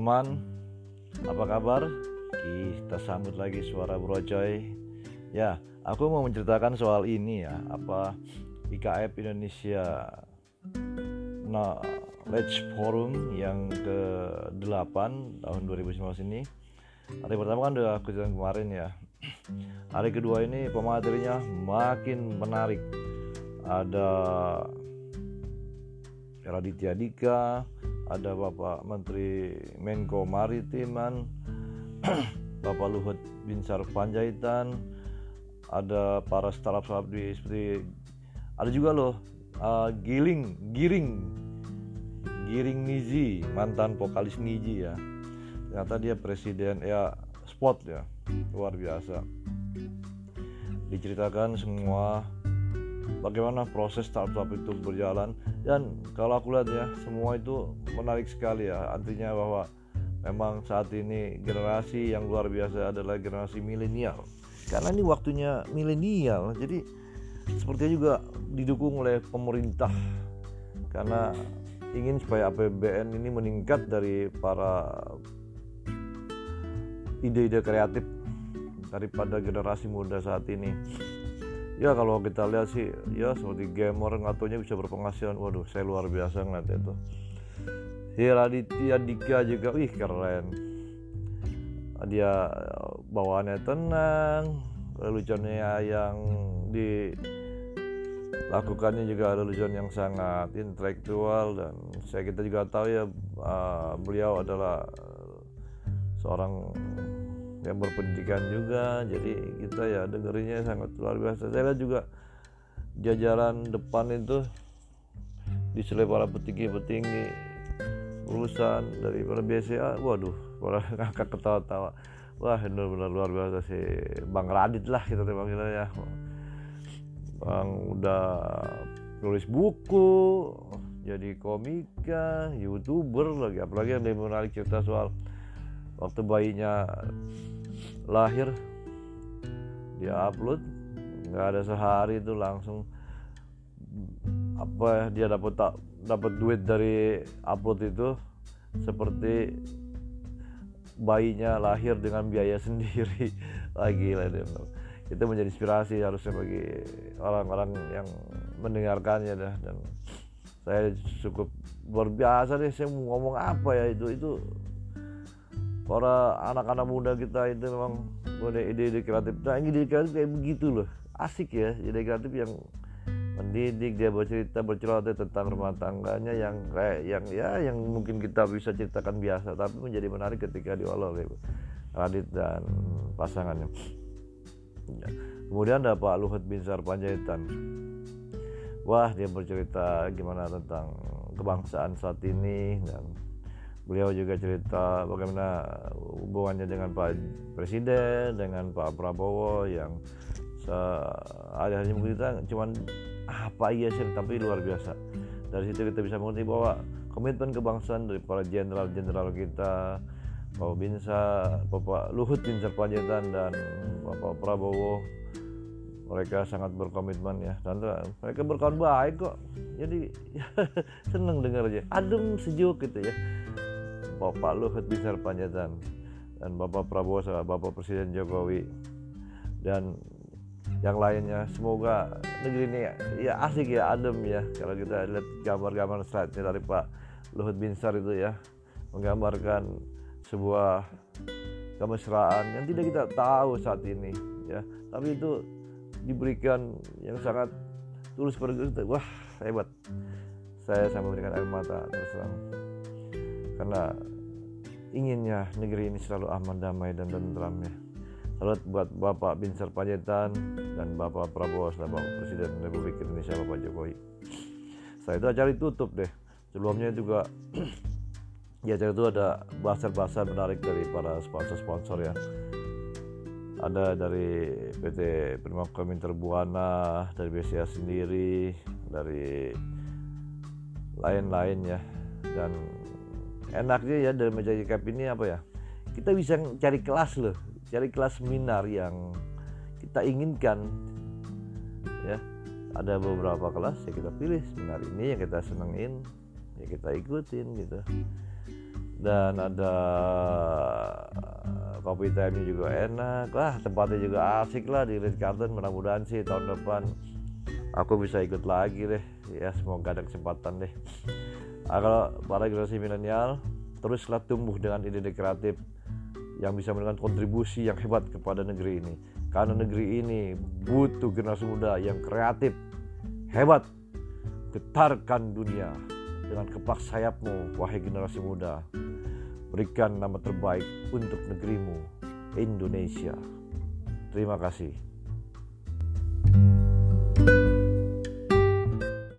Teman, apa kabar? Kita sambut lagi suara Bro Coy. Ya, aku mau menceritakan soal ini ya, apa IKF Indonesia Knowledge Forum yang ke-8 tahun 2019 ini. Hari pertama kan udah kejadian kemarin ya. Hari kedua ini pematerinya makin menarik. Ada Raditya Dika, ada Bapak Menteri Menko Maritiman, Bapak Luhut Binsar Panjaitan, ada para startup-startup di seperti ada juga loh uh, Giling, Giring, Giring Nizi, mantan vokalis Niji ya. Ternyata dia presiden ya spot ya, luar biasa. Diceritakan semua bagaimana proses startup itu berjalan dan kalau aku lihat ya semua itu menarik sekali ya. Artinya bahwa memang saat ini generasi yang luar biasa adalah generasi milenial. Karena ini waktunya milenial jadi sepertinya juga didukung oleh pemerintah. Karena ingin supaya APBN ini meningkat dari para ide-ide kreatif daripada generasi muda saat ini ya kalau kita lihat sih ya seperti gamer ngatonya bisa berpenghasilan. Waduh saya luar biasa ngeliat itu. Si Raditya Dika juga wih keren. Dia bawaannya tenang leluconnya yang dilakukannya juga lelucon yang sangat intelektual dan saya kita juga tahu ya uh, beliau adalah seorang yang berpendidikan juga jadi kita ya dengerinnya sangat luar biasa. Saya juga jajaran depan itu diselip para petinggi-petinggi urusan dari para BCA waduh para ngakak ketawa-tawa. Wah benar-benar luar biasa sih. Bang Radit lah kita panggilnya ya. Bang udah nulis buku jadi komika youtuber lagi. Apalagi yang menarik cerita soal waktu bayinya lahir dia upload nggak ada sehari itu langsung apa dia dapat dapat duit dari upload itu seperti bayinya lahir dengan biaya sendiri. Lagi lah dia itu menjadi inspirasi harusnya bagi orang-orang yang mendengarkannya dah. Dan saya cukup luar biasa deh saya mau ngomong apa ya itu itu para anak-anak muda kita itu memang punya ide-ide kreatif. Nah ide kreatif kayak begitu loh. Asik ya ide kreatif yang mendidik dia bercerita bercerita tentang rumah tangganya yang kayak yang ya yang mungkin kita bisa ceritakan biasa tapi menjadi menarik ketika diolah oleh Radit dan pasangannya. Ya. kemudian ada Pak Luhut Binsar Panjaitan wah dia bercerita gimana tentang kebangsaan saat ini dan beliau juga cerita bagaimana hubungannya dengan Pak Presiden dengan Pak Prabowo yang ada hanya kita cuman apa iya sih tapi luar biasa. Dari situ kita bisa mengerti bahwa komitmen kebangsaan dari para jenderal-jenderal kita Bapak Binsa, Bapak Luhut Bin Sarpanjaitan dan Bapak Prabowo mereka sangat berkomitmen ya. Dan mereka berkawan baik kok. Jadi seneng dengar aja adem sejuk gitu ya Bapak Luhut Binsar Panjaitan dan Bapak Prabowo Bapak Presiden Jokowi dan yang lainnya. Semoga negeri ini ya asik ya adem ya. Kalau kita lihat gambar-gambar slide dari Pak Luhut Binsar itu ya menggambarkan sebuah kemesraan yang tidak kita tahu saat ini ya. Tapi itu diberikan yang sangat tulus kita wah hebat. Saya sampai memberikan air mata terus terang karena inginnya negeri ini selalu aman, damai, dan tentram ya. Salut buat Bapak Binsar Panjaitan dan Bapak Prabowo selaku Presiden Republik Indonesia Bapak Jokowi. Setelah itu acara ditutup deh. Sebelumnya juga di acara itu ada bahasa-bahasa menarik dari para sponsor-sponsor ya. Ada dari PT Primakom Interbuana, dari BCA sendiri, dari lain-lain ya. Dan enaknya ya dari meja cap ini apa ya? Kita bisa cari kelas loh cari kelas seminar yang kita inginkan. Ya ada beberapa kelas ya kita pilih seminar ini yang kita senengin ya kita ikutin gitu. Dan ada kopi time juga enak lah tempatnya juga asik lah di Ritz Carlton mudah-mudahan sih tahun depan aku bisa ikut lagi deh. Ya semoga ada kesempatan deh kalau para generasi milenial teruslah tumbuh dengan ide-ide kreatif yang bisa memberikan kontribusi yang hebat kepada negeri ini karena negeri ini butuh generasi muda yang kreatif hebat getarkan dunia dengan kepak sayapmu wahai generasi muda Berikan nama terbaik untuk negerimu, Indonesia. Terima kasih.